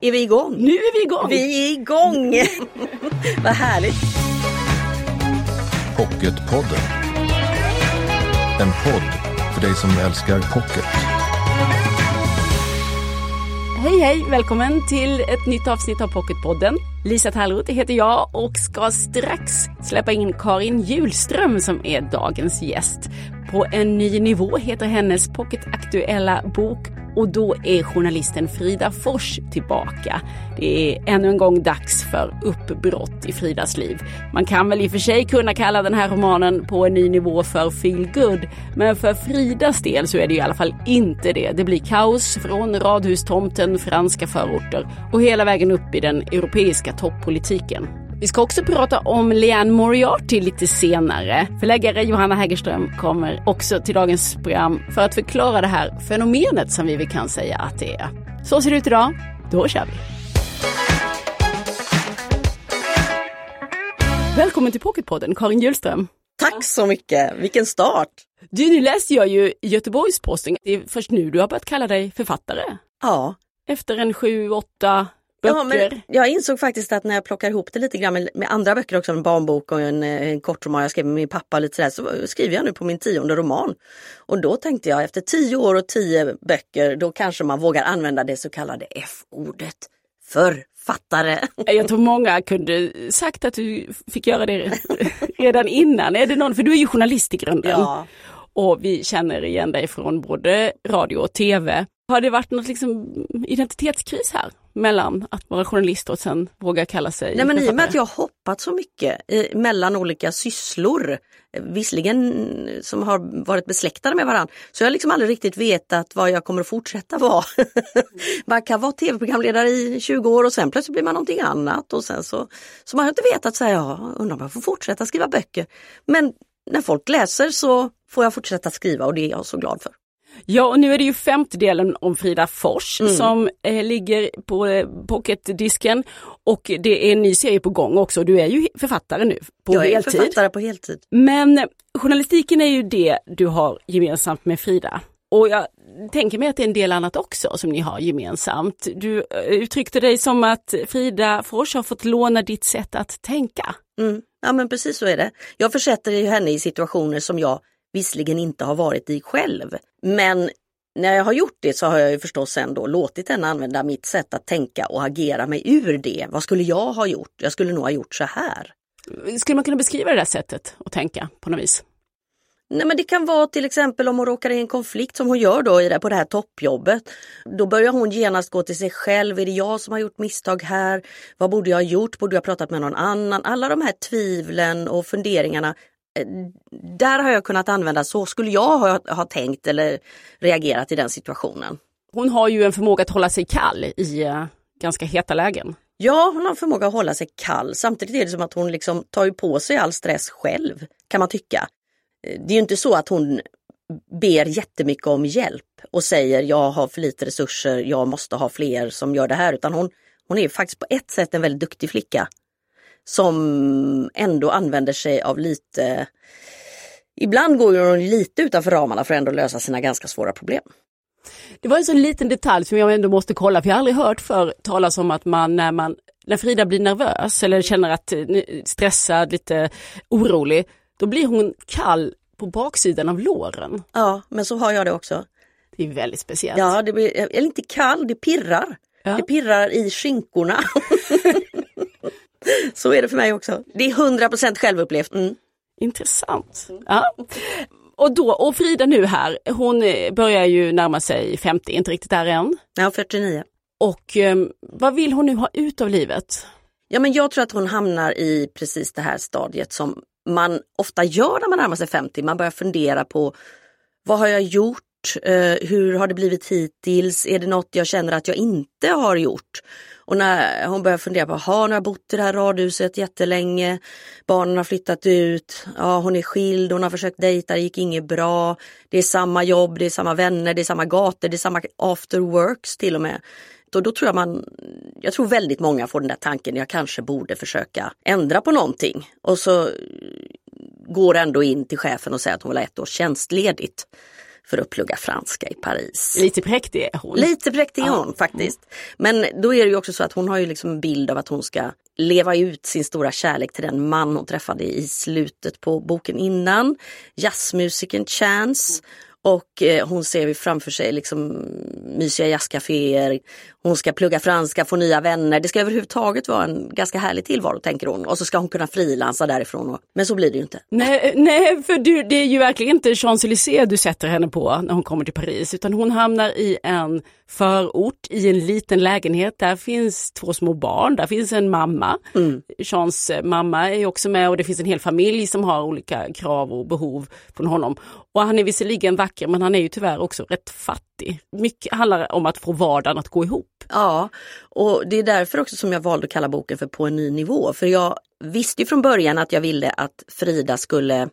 Är vi igång? Nu är vi igång! Vi är igång! Vad härligt! Pocketpodden. En podd för dig som älskar pocket. Hej hej! Välkommen till ett nytt avsnitt av Pocketpodden. Lisa Tallroth heter jag och ska strax släppa in Karin Julström som är dagens gäst. På en ny nivå heter hennes pocketaktuella bok och då är journalisten Frida Fors tillbaka. Det är ännu en gång dags för uppbrott i Fridas liv. Man kan väl i och för sig kunna kalla den här romanen på en ny nivå för feel good, men för Fridas del så är det i alla fall inte det. Det blir kaos från radhustomten, franska förorter och hela vägen upp i den europeiska toppolitiken. Vi ska också prata om Leanne Moriarty lite senare. Förläggare Johanna Hägerström kommer också till dagens program för att förklara det här fenomenet som vi väl kan säga att det är. Så ser det ut idag. Då kör vi! Välkommen till Pocketpodden, Karin Hjulström. Tack så mycket, vilken start! Du, nu läste jag ju Göteborgs-Posten. Det är först nu du har börjat kalla dig författare. Ja. Efter en sju, åtta böcker. Ja, men jag insåg faktiskt att när jag plockar ihop det lite grann med, med andra böcker också, en barnbok och en, en kortroman jag skrev med min pappa lite sådär, så skriver jag nu på min tionde roman. Och då tänkte jag efter tio år och tio böcker, då kanske man vågar använda det så kallade F-ordet. Författare. Jag tror många kunde sagt att du fick göra det redan innan. Är det någon, för du är ju journalist i grunden. Ja. Och vi känner igen dig från både radio och tv. Har det varit något liksom identitetskris här? Mellan att vara journalist och sen våga kalla sig Nej men i och med författare? att jag har hoppat så mycket eh, mellan olika sysslor, eh, visserligen som har varit besläktade med varandra, så jag har liksom aldrig riktigt vetat vad jag kommer att fortsätta vara. man kan vara tv-programledare i 20 år och sen plötsligt blir man någonting annat och sen så, så man har inte vetat, så här, ja, undrar om jag får fortsätta skriva böcker. Men när folk läser så får jag fortsätta skriva och det är jag så glad för. Ja, och nu är det ju femte delen om Frida Fors Mm. som eh, ligger på eh, pocketdisken och det är en ny serie på gång också. Du är ju författare nu på jag är heltid. författare på heltid. Men journalistiken är ju det du har gemensamt med Frida. Och jag tänker mig att det är en del annat också som ni har gemensamt. Du eh, uttryckte dig som att Frida Fors har fått låna ditt sätt att tänka. Mm. Ja men precis så är det. Jag försätter ju henne i situationer som jag visserligen inte har varit i själv. Men när jag har gjort det så har jag ju förstås ändå låtit henne använda mitt sätt att tänka och agera mig ur det. Vad skulle jag ha gjort? Jag skulle nog ha gjort så här. Skulle man kunna beskriva det där sättet att tänka på något vis? Nej men det kan vara till exempel om hon råkar i en konflikt som hon gör då i det, på det här toppjobbet. Då börjar hon genast gå till sig själv. Är det jag som har gjort misstag här? Vad borde jag ha gjort? Borde jag ha pratat med någon annan? Alla de här tvivlen och funderingarna. Där har jag kunnat använda så skulle jag ha, ha tänkt eller reagerat i den situationen. Hon har ju en förmåga att hålla sig kall i eh, ganska heta lägen. Ja, hon har förmåga att hålla sig kall. Samtidigt är det som att hon liksom tar på sig all stress själv, kan man tycka. Eh, Det är inte så att hon ber jättemycket om hjälp och säger jag har för lite resurser, jag måste ha fler som gör det här, utan hon, hon är faktiskt på ett sätt en väldigt duktig flicka som ändå använder sig av lite Ibland går hon lite utanför ramarna för att ändå lösa sina ganska svåra problem. Det var en sån liten detalj som jag ändå måste kolla, för jag har aldrig hört för talas om att man när, man när Frida blir nervös eller känner att eh, stressad, lite orolig, då blir hon kall på baksidan av låren. Ja, men så har jag det också. Det är väldigt speciellt. Ja, det blir, eller inte kall, det pirrar. Ja. Det pirrar i skinkorna. Så är det för mig också. Det är 100% självupplevt. Mm. Intressant. Ja. Och, då, och Frida nu här, hon eh, börjar ju närma sig 50, inte riktigt där än. Ja, 49. Och eh, vad vill hon nu ha ut av livet? Ja, men jag tror att hon hamnar i precis det här stadiet som man ofta gör när man närmar sig 50. Man börjar fundera på vad har jag gjort? Eh, hur har det blivit hittills? Är det något jag känner att jag inte har gjort? Och när hon börjar fundera på, har jag bott i det här radhuset jättelänge, barnen har flyttat ut, ja hon är skild, hon har försökt dejta, det gick inget bra, det är samma jobb, det är samma vänner, det är samma gator, det är samma after works till och med. Och då tror jag man, jag tror väldigt många får den där tanken, jag kanske borde försöka ändra på någonting. Och så går ändå in till chefen och säger att hon vill ha ett års tjänstledigt för att plugga franska i Paris. Lite präktig är hon. Lite präktig är hon faktiskt. Men då är det ju också så att hon har ju liksom en bild av att hon ska leva ut sin stora kärlek till den man hon träffade i slutet på boken innan. Jazzmusikern Chance. Och eh, hon ser framför sig liksom mysiga jazzcaféer. Hon ska plugga franska, få nya vänner. Det ska överhuvudtaget vara en ganska härlig tillvaro tänker hon. Och så ska hon kunna frilansa därifrån. Och, men så blir det ju inte. Nej, nej för du, det är ju verkligen inte Champs-Élysées du sätter henne på när hon kommer till Paris. Utan hon hamnar i en förort, i en liten lägenhet. Där finns två små barn, där finns en mamma. Mm. Jeans mamma är också med och det finns en hel familj som har olika krav och behov från honom. Och han är visserligen vacker men han är ju tyvärr också rätt fattig. Mycket handlar om att få vardagen att gå ihop. Ja, och det är därför också som jag valde att kalla boken för På en ny nivå. För jag visste ju från början att jag ville att Frida skulle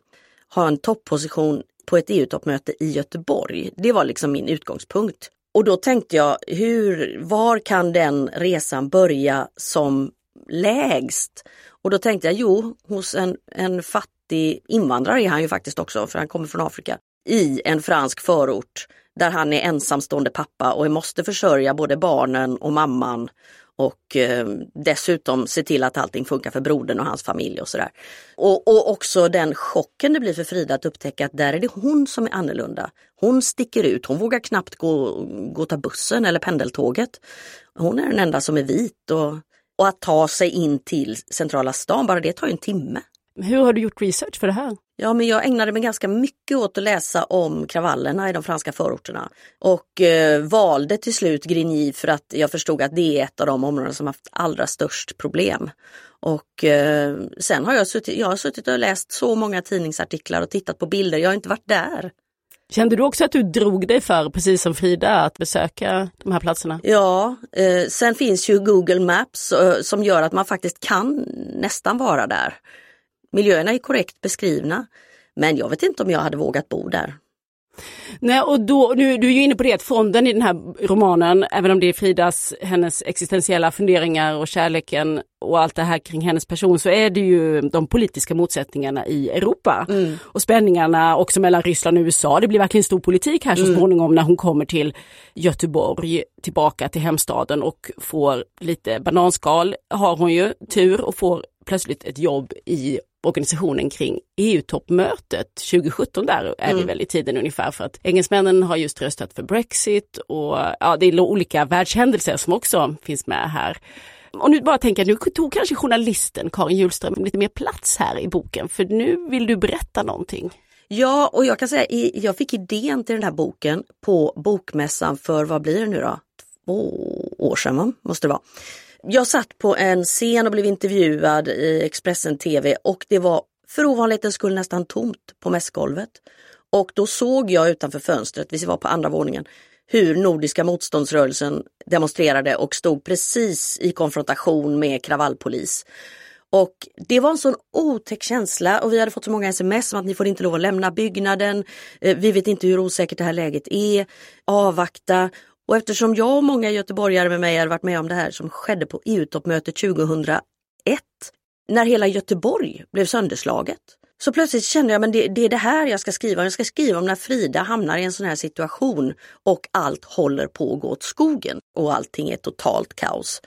ha en topposition på ett EU-toppmöte i Göteborg. Det var liksom min utgångspunkt. Och då tänkte jag, hur, var kan den resan börja som lägst? Och då tänkte jag, jo, hos en, en fattig invandrare är han ju faktiskt också, för han kommer från Afrika, i en fransk förort där han är ensamstående pappa och måste försörja både barnen och mamman och eh, dessutom se till att allting funkar för brodern och hans familj och sådär. Och, och också den chocken det blir för Frida att upptäcka att där är det hon som är annorlunda. Hon sticker ut, hon vågar knappt gå, gå ta bussen eller pendeltåget. Hon är den enda som är vit och, och att ta sig in till centrala stan, bara det tar en timme. Hur har du gjort research för det här? Ja, men jag ägnade mig ganska mycket åt att läsa om kravallerna i de franska förorterna och eh, valde till slut Grigny för att jag förstod att det är ett av de områden som haft allra störst problem. Och eh, sen har jag suttit, jag har suttit och läst så många tidningsartiklar och tittat på bilder, jag har inte varit där. Kände du också att du drog dig för, precis som Frida, att besöka de här platserna? Ja, eh, sen finns ju Google Maps eh, som gör att man faktiskt kan nästan vara där. Miljöerna är korrekt beskrivna, men jag vet inte om jag hade vågat bo där. Nej, och då, nu, du är ju inne på det att fonden i den här romanen, även om det är Fridas, hennes existentiella funderingar och kärleken och allt det här kring hennes person, så är det ju de politiska motsättningarna i Europa. Mm. Och spänningarna också mellan Ryssland och USA. Det blir verkligen stor politik här så mm. småningom när hon kommer till Göteborg, tillbaka till hemstaden och får lite bananskal, har hon ju tur och får plötsligt ett jobb i organisationen kring EU-toppmötet 2017 där är mm. det väl i tiden ungefär för att engelsmännen har just röstat för Brexit och ja, det är olika världshändelser som också finns med här. Och nu bara tänker jag, nu tog kanske journalisten Karin Hjulström lite mer plats här i boken för nu vill du berätta någonting. Ja, och jag kan säga, jag fick idén till den här boken på bokmässan för, vad blir det nu då? Två år sedan måste det vara jag satt på en scen och blev intervjuad i Expressen TV och det var för ovanlighetens skull nästan tomt på mässgolvet. Och då såg jag utanför fönstret, vi var på andra våningen, hur Nordiska motståndsrörelsen demonstrerade och stod precis i konfrontation med kravallpolis. Och det var en sån otäck känsla och vi hade fått så många sms om att ni får inte lov att lämna byggnaden. Eh, vi vet inte hur osäkert det här läget är. Avvakta. Och eftersom jag och många göteborgare med mig har varit med om det här som skedde på EU-toppmötet 2001, när hela Göteborg blev sönderslaget. Så plötsligt kände jag men det, det är det här jag ska skriva. Jag ska skriva om när Frida hamnar i en sån här situation och allt håller på att gå åt skogen och allting är totalt kaos.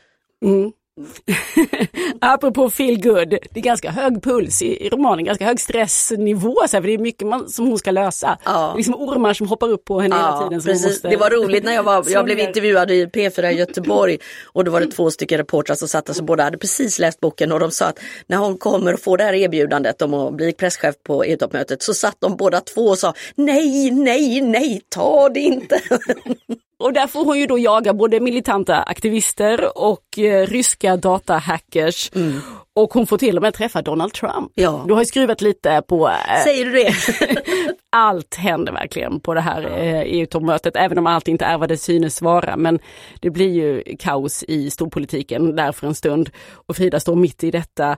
Mm. Apropå feel good, det är ganska hög puls i, romanen, ganska hög stressnivå så här, för det är mycket man, som hon ska lösa. Ja. Liksom ormar som hoppar upp på henne ja, hela tiden. Precis. Måste... Det var roligt när jag, var, jag blev intervjuad i P4 i Göteborg och då var det två stycken reportrar som satt där som båda hade precis läst boken och de sa att när hon kommer och får det här erbjudandet om att bli presschef på EU-toppmötet så satt de båda två och sa nej, nej, nej, ta det inte. Och där får hon ju då jaga både militanta aktivister och eh, ryska datahackers. Mm. Och hon får till och med träffa Donald Trump. Ja. Du har skruvat lite på... Eh, Säger du det? allt händer verkligen på det här eh, EU-toppmötet, även om allt inte är vad det synes vara. Men det blir ju kaos i storpolitiken där för en stund. Och Frida står mitt i detta.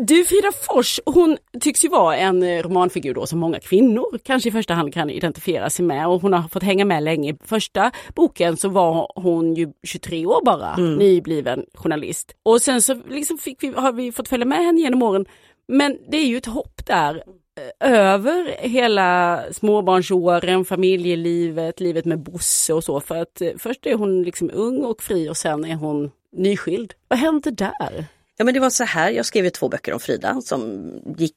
Du Frida Fors, hon tycks ju vara en eh, romanfigur då som många kvinnor kanske i första hand kan identifiera sig med och hon har fått hänga med länge. I första boken så var hon ju 23 år bara, mm. nybliven journalist. Och sen så liksom fick vi, har vi fått följa med henne genom åren. Men det är ju ett hopp där över hela småbarnsåren, familjelivet, livet med Bosse och så. För att eh, först är hon liksom ung och fri och sen är hon nyskild. Vad hände där? Ja men det var så här, jag skrev ju två böcker om Frida som gick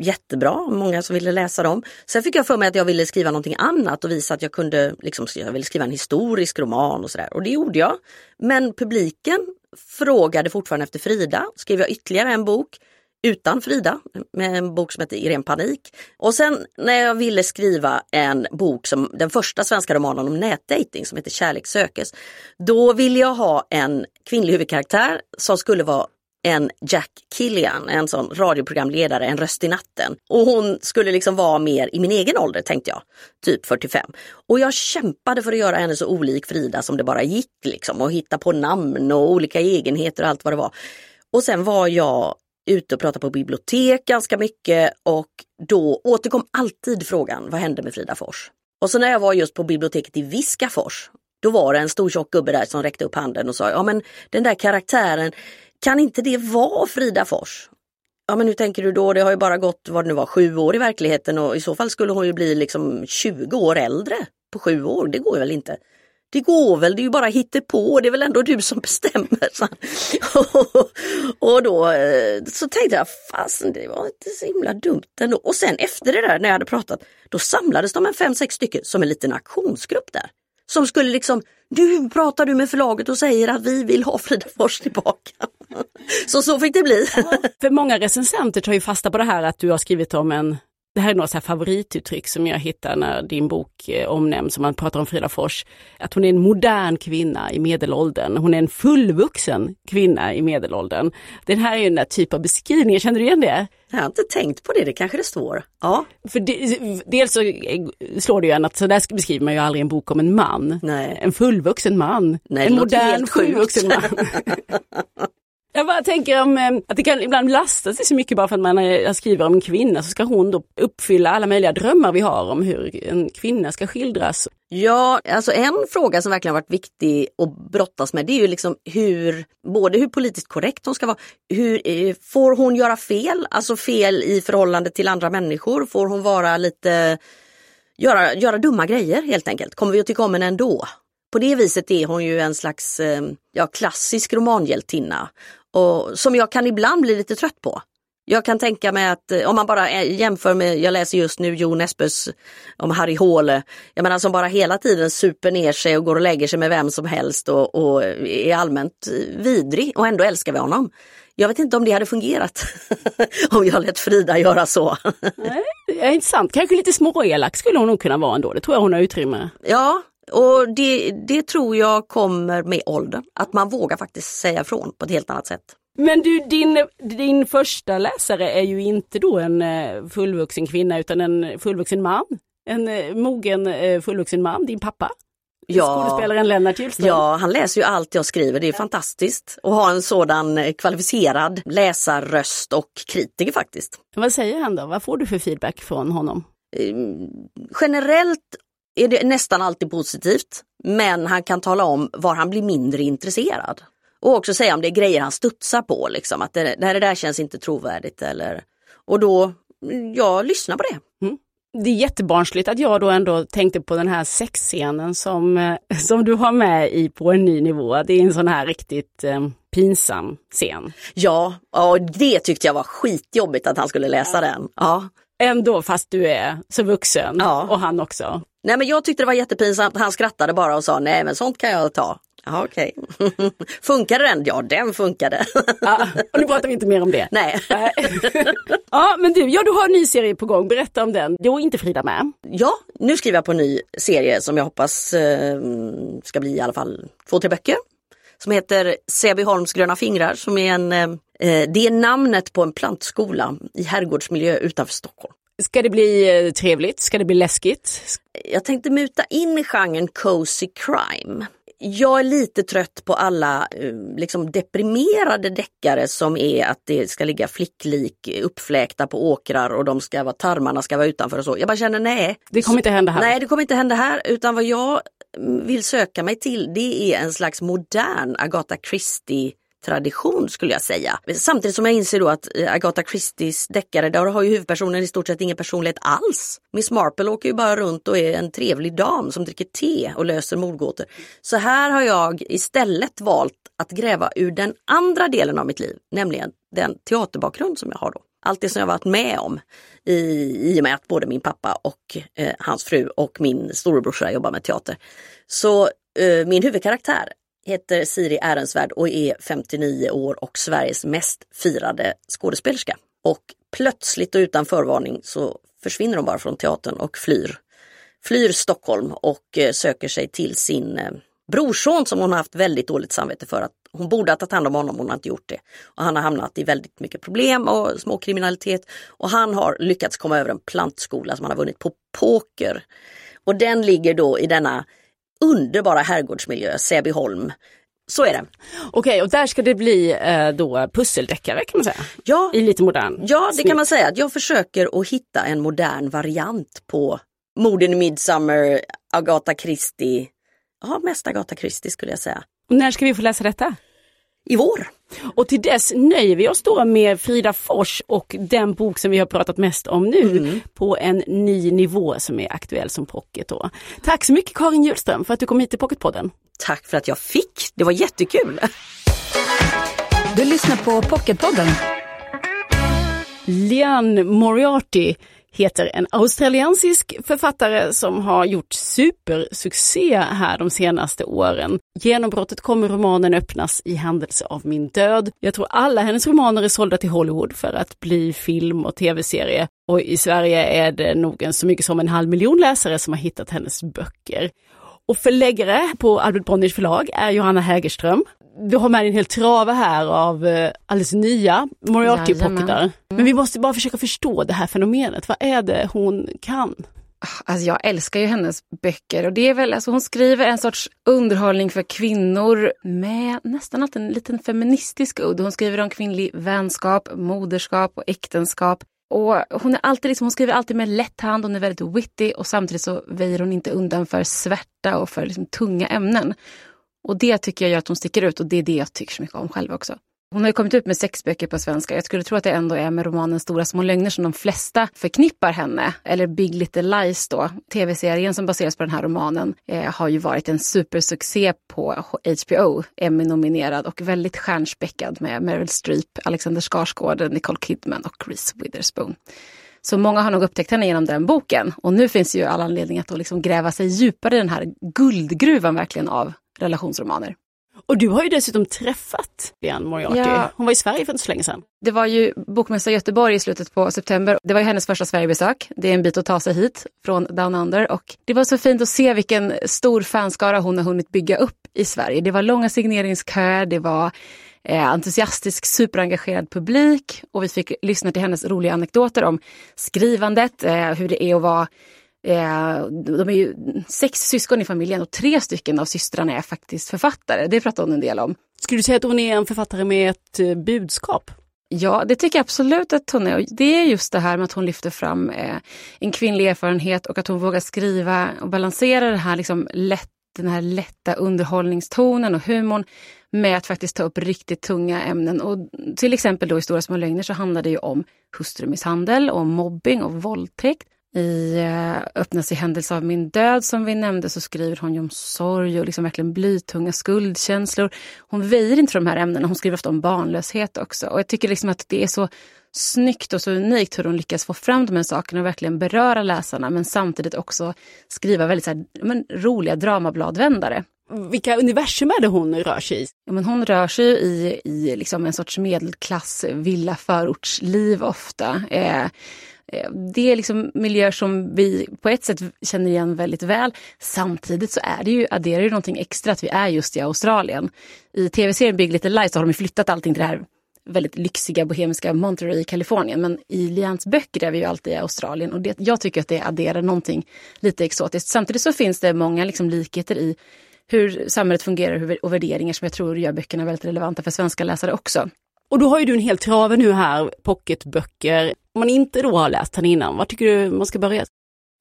jättebra, många som ville läsa dem. Sen fick jag för mig att jag ville skriva någonting annat och visa att jag kunde, liksom, jag ville skriva en historisk roman och sådär. Och det gjorde jag. Men publiken frågade fortfarande efter Frida, skrev jag ytterligare en bok utan Frida, med en bok som heter I ren panik. Och sen när jag ville skriva en bok som den första svenska romanen om nätdating som heter Kärlek sökes. Då ville jag ha en kvinnlig huvudkaraktär som skulle vara en Jack Killian, en sån radioprogramledare, en röst i natten. Och hon skulle liksom vara mer i min egen ålder tänkte jag, typ 45. Och jag kämpade för att göra henne så olik Frida som det bara gick liksom och hitta på namn och olika egenheter och allt vad det var. Och sen var jag ute och pratade på bibliotek ganska mycket och då återkom alltid frågan, vad hände med Frida Fors? Och så när jag var just på biblioteket i Viskafors, då var det en stor tjock gubbe där som räckte upp handen och sa, ja men den där karaktären, kan inte det vara Frida Fors? Ja men hur tänker du då? Det har ju bara gått, vad det nu var, sju år i verkligheten och i så fall skulle hon ju bli liksom 20 år äldre på sju år. Det går ju väl inte? Det går väl, det är ju bara på. det är väl ändå du som bestämmer. och då eh, så tänkte jag, fasen det var inte så himla dumt ändå. Och sen efter det där när jag hade pratat, då samlades de en fem, sex stycken som en liten aktionsgrupp där. Som skulle liksom, nu pratar du med förlaget och säger att vi vill ha Frida Fors tillbaka. så så fick det bli. För många recensenter tar ju fasta på det här att du har skrivit om en det här är några så favorituttryck som jag hittar när din bok eh, omnämns, om man pratar om Frida Fors. Att hon är en modern kvinna i medelåldern. Hon är en fullvuxen kvinna i medelåldern. Den här är den typ av beskrivning, känner du igen det? Jag har inte tänkt på det, det kanske det står. Ja. För de, dels så slår det ju en att så där beskriver man ju aldrig en bok om en man. Nej. En fullvuxen man. Nej, en modern fullvuxen man. Jag bara tänker om eh, att det kan ibland lasta sig så mycket bara för att man skriver om en kvinna så ska hon då uppfylla alla möjliga drömmar vi har om hur en kvinna ska skildras. Ja, alltså en fråga som verkligen varit viktig att brottas med det är ju liksom hur, både hur politiskt korrekt hon ska vara, hur, eh, får hon göra fel, alltså fel i förhållande till andra människor, får hon vara lite, göra, göra dumma grejer helt enkelt, kommer vi att tycka om henne ändå? På det viset är hon ju en slags eh, ja, klassisk romanhjältinna och som jag kan ibland bli lite trött på. Jag kan tänka mig att eh, om man bara jämför med, jag läser just nu Jo Nesbøs om Harry Håle, jag menar som bara hela tiden super ner sig och går och lägger sig med vem som helst och, och är allmänt vidrig och ändå älskar vi honom. Jag vet inte om det hade fungerat om jag lät Frida göra så. Nej, det är intressant, kanske lite småelak skulle hon nog kunna vara ändå, det tror jag hon har utrymme. Ja, och det, det tror jag kommer med åldern, att man vågar faktiskt säga ifrån på ett helt annat sätt. Men du, din, din första läsare är ju inte då en eh, fullvuxen kvinna utan en fullvuxen man. En eh, mogen eh, fullvuxen man, din pappa. Ja, Skådespelaren Lennart Hjulström. Ja, han läser ju allt jag skriver. Det är fantastiskt att ha en sådan kvalificerad läsarröst och kritiker faktiskt. Vad säger han då? Vad får du för feedback från honom? Generellt är det nästan alltid positivt. Men han kan tala om var han blir mindre intresserad. Och också säga om det är grejer han studsar på, liksom, att det, det där känns inte trovärdigt. Eller, och då, jag lyssnar på det. Mm. Det är jättebarnsligt att jag då ändå tänkte på den här sexscenen som, eh, som du har med i På en ny nivå. Det är en sån här riktigt eh, pinsam scen. Ja, och det tyckte jag var skitjobbigt att han skulle läsa den. Ja. Ändå fast du är så vuxen ja. och han också. Nej men jag tyckte det var jättepinsamt. Han skrattade bara och sa nej men sånt kan jag ta. Ja, okej. Okay. funkade den? Ja, den funkade. ja, och nu pratar vi inte mer om det. Nej. ja, men du, ja, du har en ny serie på gång. Berätta om den. Då är inte Frida med. Ja, nu skriver jag på en ny serie som jag hoppas eh, ska bli i alla fall två, tre böcker. Som heter Säbyholms gröna fingrar som är en, eh, det är namnet på en plantskola i herrgårdsmiljö utanför Stockholm. Ska det bli eh, trevligt? Ska det bli läskigt? Jag tänkte muta in i genren cozy crime. Jag är lite trött på alla eh, liksom deprimerade deckare som är att det ska ligga flicklik uppfläkta på åkrar och de ska vara, tarmarna ska vara utanför och så. Jag bara känner nej. Det kommer inte hända här. Nej, det kommer inte hända här utan vad jag vill söka mig till det är en slags modern Agatha Christie tradition skulle jag säga. Samtidigt som jag inser då att eh, Agatha Christies deckare, där har ju huvudpersonen i stort sett ingen personlighet alls. Miss Marple åker ju bara runt och är en trevlig dam som dricker te och löser mordgåtor. Så här har jag istället valt att gräva ur den andra delen av mitt liv, nämligen den teaterbakgrund som jag har då. Allt det som jag varit med om i, i och med att både min pappa och eh, hans fru och min storebrorsa jobbar med teater. Så eh, min huvudkaraktär heter Siri Ehrensvärd och är 59 år och Sveriges mest firade skådespelerska. Och plötsligt och utan förvarning så försvinner hon bara från teatern och flyr. Flyr Stockholm och eh, söker sig till sin eh, brorson som hon har haft väldigt dåligt samvete för att hon borde ha tagit hand om honom, hon har inte gjort det. Och han har hamnat i väldigt mycket problem och småkriminalitet och han har lyckats komma över en plantskola som han har vunnit på poker. Och den ligger då i denna underbara herrgårdsmiljö, Säbyholm. Så är det. Okej, och där ska det bli eh, då pusseldeckare kan man säga? Ja, I lite modern ja, det snitt. kan man säga. Jag försöker att hitta en modern variant på Morden i Midsummer, Agatha Christie. Ja, mest Agatha Christie skulle jag säga. Och när ska vi få läsa detta? I vår. Och till dess nöjer vi oss då med Frida Fors och den bok som vi har pratat mest om nu på en ny nivå som är aktuell som pocket. Då. Tack så mycket Karin Hjulström för att du kom hit till Pocketpodden. Tack för att jag fick. Det var jättekul. Du lyssnar på Pocketpodden. Lian Moriarty heter en australiensisk författare som har gjort supersuccé här de senaste åren. Genombrottet kommer romanen öppnas i händelse av min död. Jag tror alla hennes romaner är sålda till Hollywood för att bli film och tv-serie. Och i Sverige är det nog en så mycket som en halv miljon läsare som har hittat hennes böcker. Och förläggare på Albert Bonniers förlag är Johanna Hägerström. Du har med dig en hel trave här av eh, alldeles nya Moriarty-pocketar. Men vi måste bara försöka förstå det här fenomenet. Vad är det hon kan? Alltså jag älskar ju hennes böcker och det är väl, alltså hon skriver en sorts underhållning för kvinnor med nästan alltid en liten feministisk udd. Hon skriver om kvinnlig vänskap, moderskap och äktenskap. Och hon, är alltid liksom, hon skriver alltid med lätt hand, hon är väldigt witty och samtidigt så väjer hon inte undan för svärta och för liksom tunga ämnen. Och det tycker jag gör att hon sticker ut och det är det jag tycker så mycket om själv också. Hon har ju kommit ut med sex böcker på svenska. Jag skulle tro att det ändå är med romanen Stora små lögner som de flesta förknippar henne. Eller Big Little Lies då. Tv-serien som baseras på den här romanen eh, har ju varit en supersuccé på HBO. Emmy-nominerad och väldigt stjärnspäckad med Meryl Streep, Alexander Skarsgård, Nicole Kidman och Reese Witherspoon. Så många har nog upptäckt henne genom den boken. Och nu finns ju all anledning att då liksom gräva sig djupare i den här guldgruvan verkligen av relationsromaner. Och du har ju dessutom träffat Lian Moriarty. Ja. Hon var i Sverige för inte så länge sedan. Det var ju Bokmässa Göteborg i slutet på september. Det var ju hennes första Sverigebesök. Det är en bit att ta sig hit från Down Under. Och det var så fint att se vilken stor fanskara hon har hunnit bygga upp i Sverige. Det var långa signeringsköer, det var eh, entusiastisk, superengagerad publik och vi fick lyssna till hennes roliga anekdoter om skrivandet, eh, hur det är att vara Eh, de är ju sex syskon i familjen och tre stycken av systrarna är faktiskt författare. Det pratar hon en del om. Skulle du säga att hon är en författare med ett eh, budskap? Ja, det tycker jag absolut att hon är. Och det är just det här med att hon lyfter fram eh, en kvinnlig erfarenhet och att hon vågar skriva och balansera det här liksom lätt, den här lätta underhållningstonen och humorn med att faktiskt ta upp riktigt tunga ämnen. Och till exempel då i Stora små lögner så handlar det ju om hustrumisshandel, och mobbing och våldtäkt. I eh, Öppnas i händelse av min död som vi nämnde så skriver hon om sorg och liksom verkligen blytunga skuldkänslor. Hon väjer inte för de här ämnena, hon skriver ofta om barnlöshet också. Och jag tycker liksom att det är så snyggt och så unikt hur hon lyckas få fram de här sakerna och verkligen beröra läsarna men samtidigt också skriva väldigt så här, men, roliga dramabladvändare. Vilka universum är det hon rör sig i? Ja, men hon rör sig i, i liksom en sorts medelklass villa förortsliv ofta. Eh, Eh, det är liksom miljöer som vi på ett sätt känner igen väldigt väl. Samtidigt så är det ju, adderar det någonting extra att vi är just i Australien. I tv-serien Big Little Lies så har de flyttat allting till det här väldigt lyxiga bohemiska Monterey i Kalifornien. Men i Lians böcker är vi ju alltid i Australien och det, jag tycker att det adderar någonting lite exotiskt. Samtidigt så finns det många liksom likheter i hur samhället fungerar och värderingar som jag tror gör böckerna väldigt relevanta för svenska läsare också. Och då har ju du en hel trave nu här, pocketböcker. Om man inte då har läst henne innan, var tycker du man ska börja?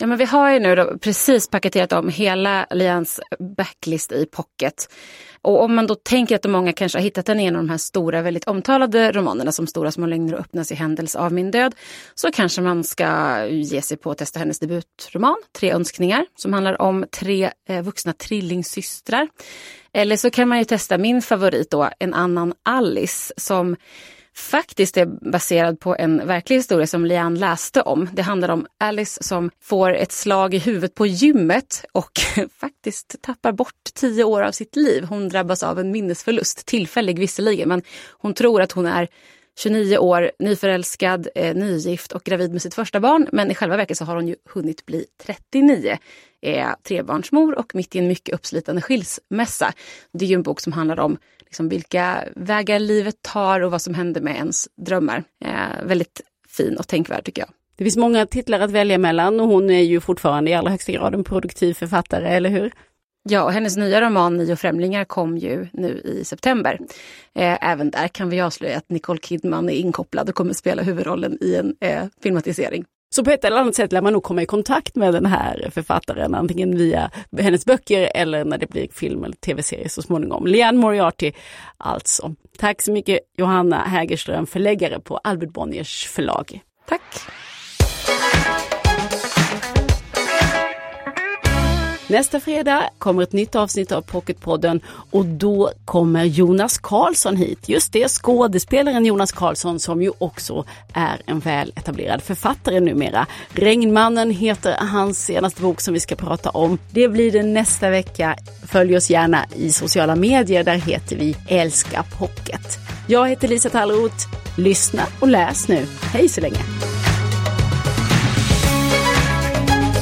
Ja, men vi har ju nu då precis paketerat om hela Lians backlist i pocket. Och om man då tänker att många kanske har hittat den i en av de här stora, väldigt omtalade romanerna som Stora små lögner och öppnas i händelse av min död, så kanske man ska ge sig på att testa hennes debutroman, Tre önskningar, som handlar om tre eh, vuxna trillingsystrar. Eller så kan man ju testa min favorit då, En annan Alice, som faktiskt är baserad på en verklig historia som Lian läste om. Det handlar om Alice som får ett slag i huvudet på gymmet och faktiskt tappar bort tio år av sitt liv. Hon drabbas av en minnesförlust, tillfällig visserligen, men hon tror att hon är 29 år, nyförälskad, eh, nygift och gravid med sitt första barn. Men i själva verket så har hon ju hunnit bli 39, Eh, trebarnsmor och mitt i en mycket uppslitande skilsmässa. Det är ju en bok som handlar om liksom vilka vägar livet tar och vad som händer med ens drömmar. Eh, väldigt fin och tänkvärd tycker jag. Det finns många titlar att välja mellan och hon är ju fortfarande i allra högsta grad en produktiv författare, eller hur? Ja, och hennes nya roman Nio främlingar kom ju nu i september. Eh, även där kan vi avslöja att Nicole Kidman är inkopplad och kommer spela huvudrollen i en eh, filmatisering. Så på ett eller annat sätt lär man nog komma i kontakt med den här författaren, antingen via hennes böcker eller när det blir film eller tv-serie så småningom. Liane Moriarty alltså. Tack så mycket Johanna Hägerström, förläggare på Albert Bonniers förlag. Tack! Nästa fredag kommer ett nytt avsnitt av Pocketpodden och då kommer Jonas Karlsson hit. Just det, skådespelaren Jonas Karlsson som ju också är en väl etablerad författare numera. Regnmannen heter hans senaste bok som vi ska prata om. Det blir det nästa vecka. Följ oss gärna i sociala medier, där heter vi Älska Pocket. Jag heter Lisa Tallroth. Lyssna och läs nu. Hej så länge!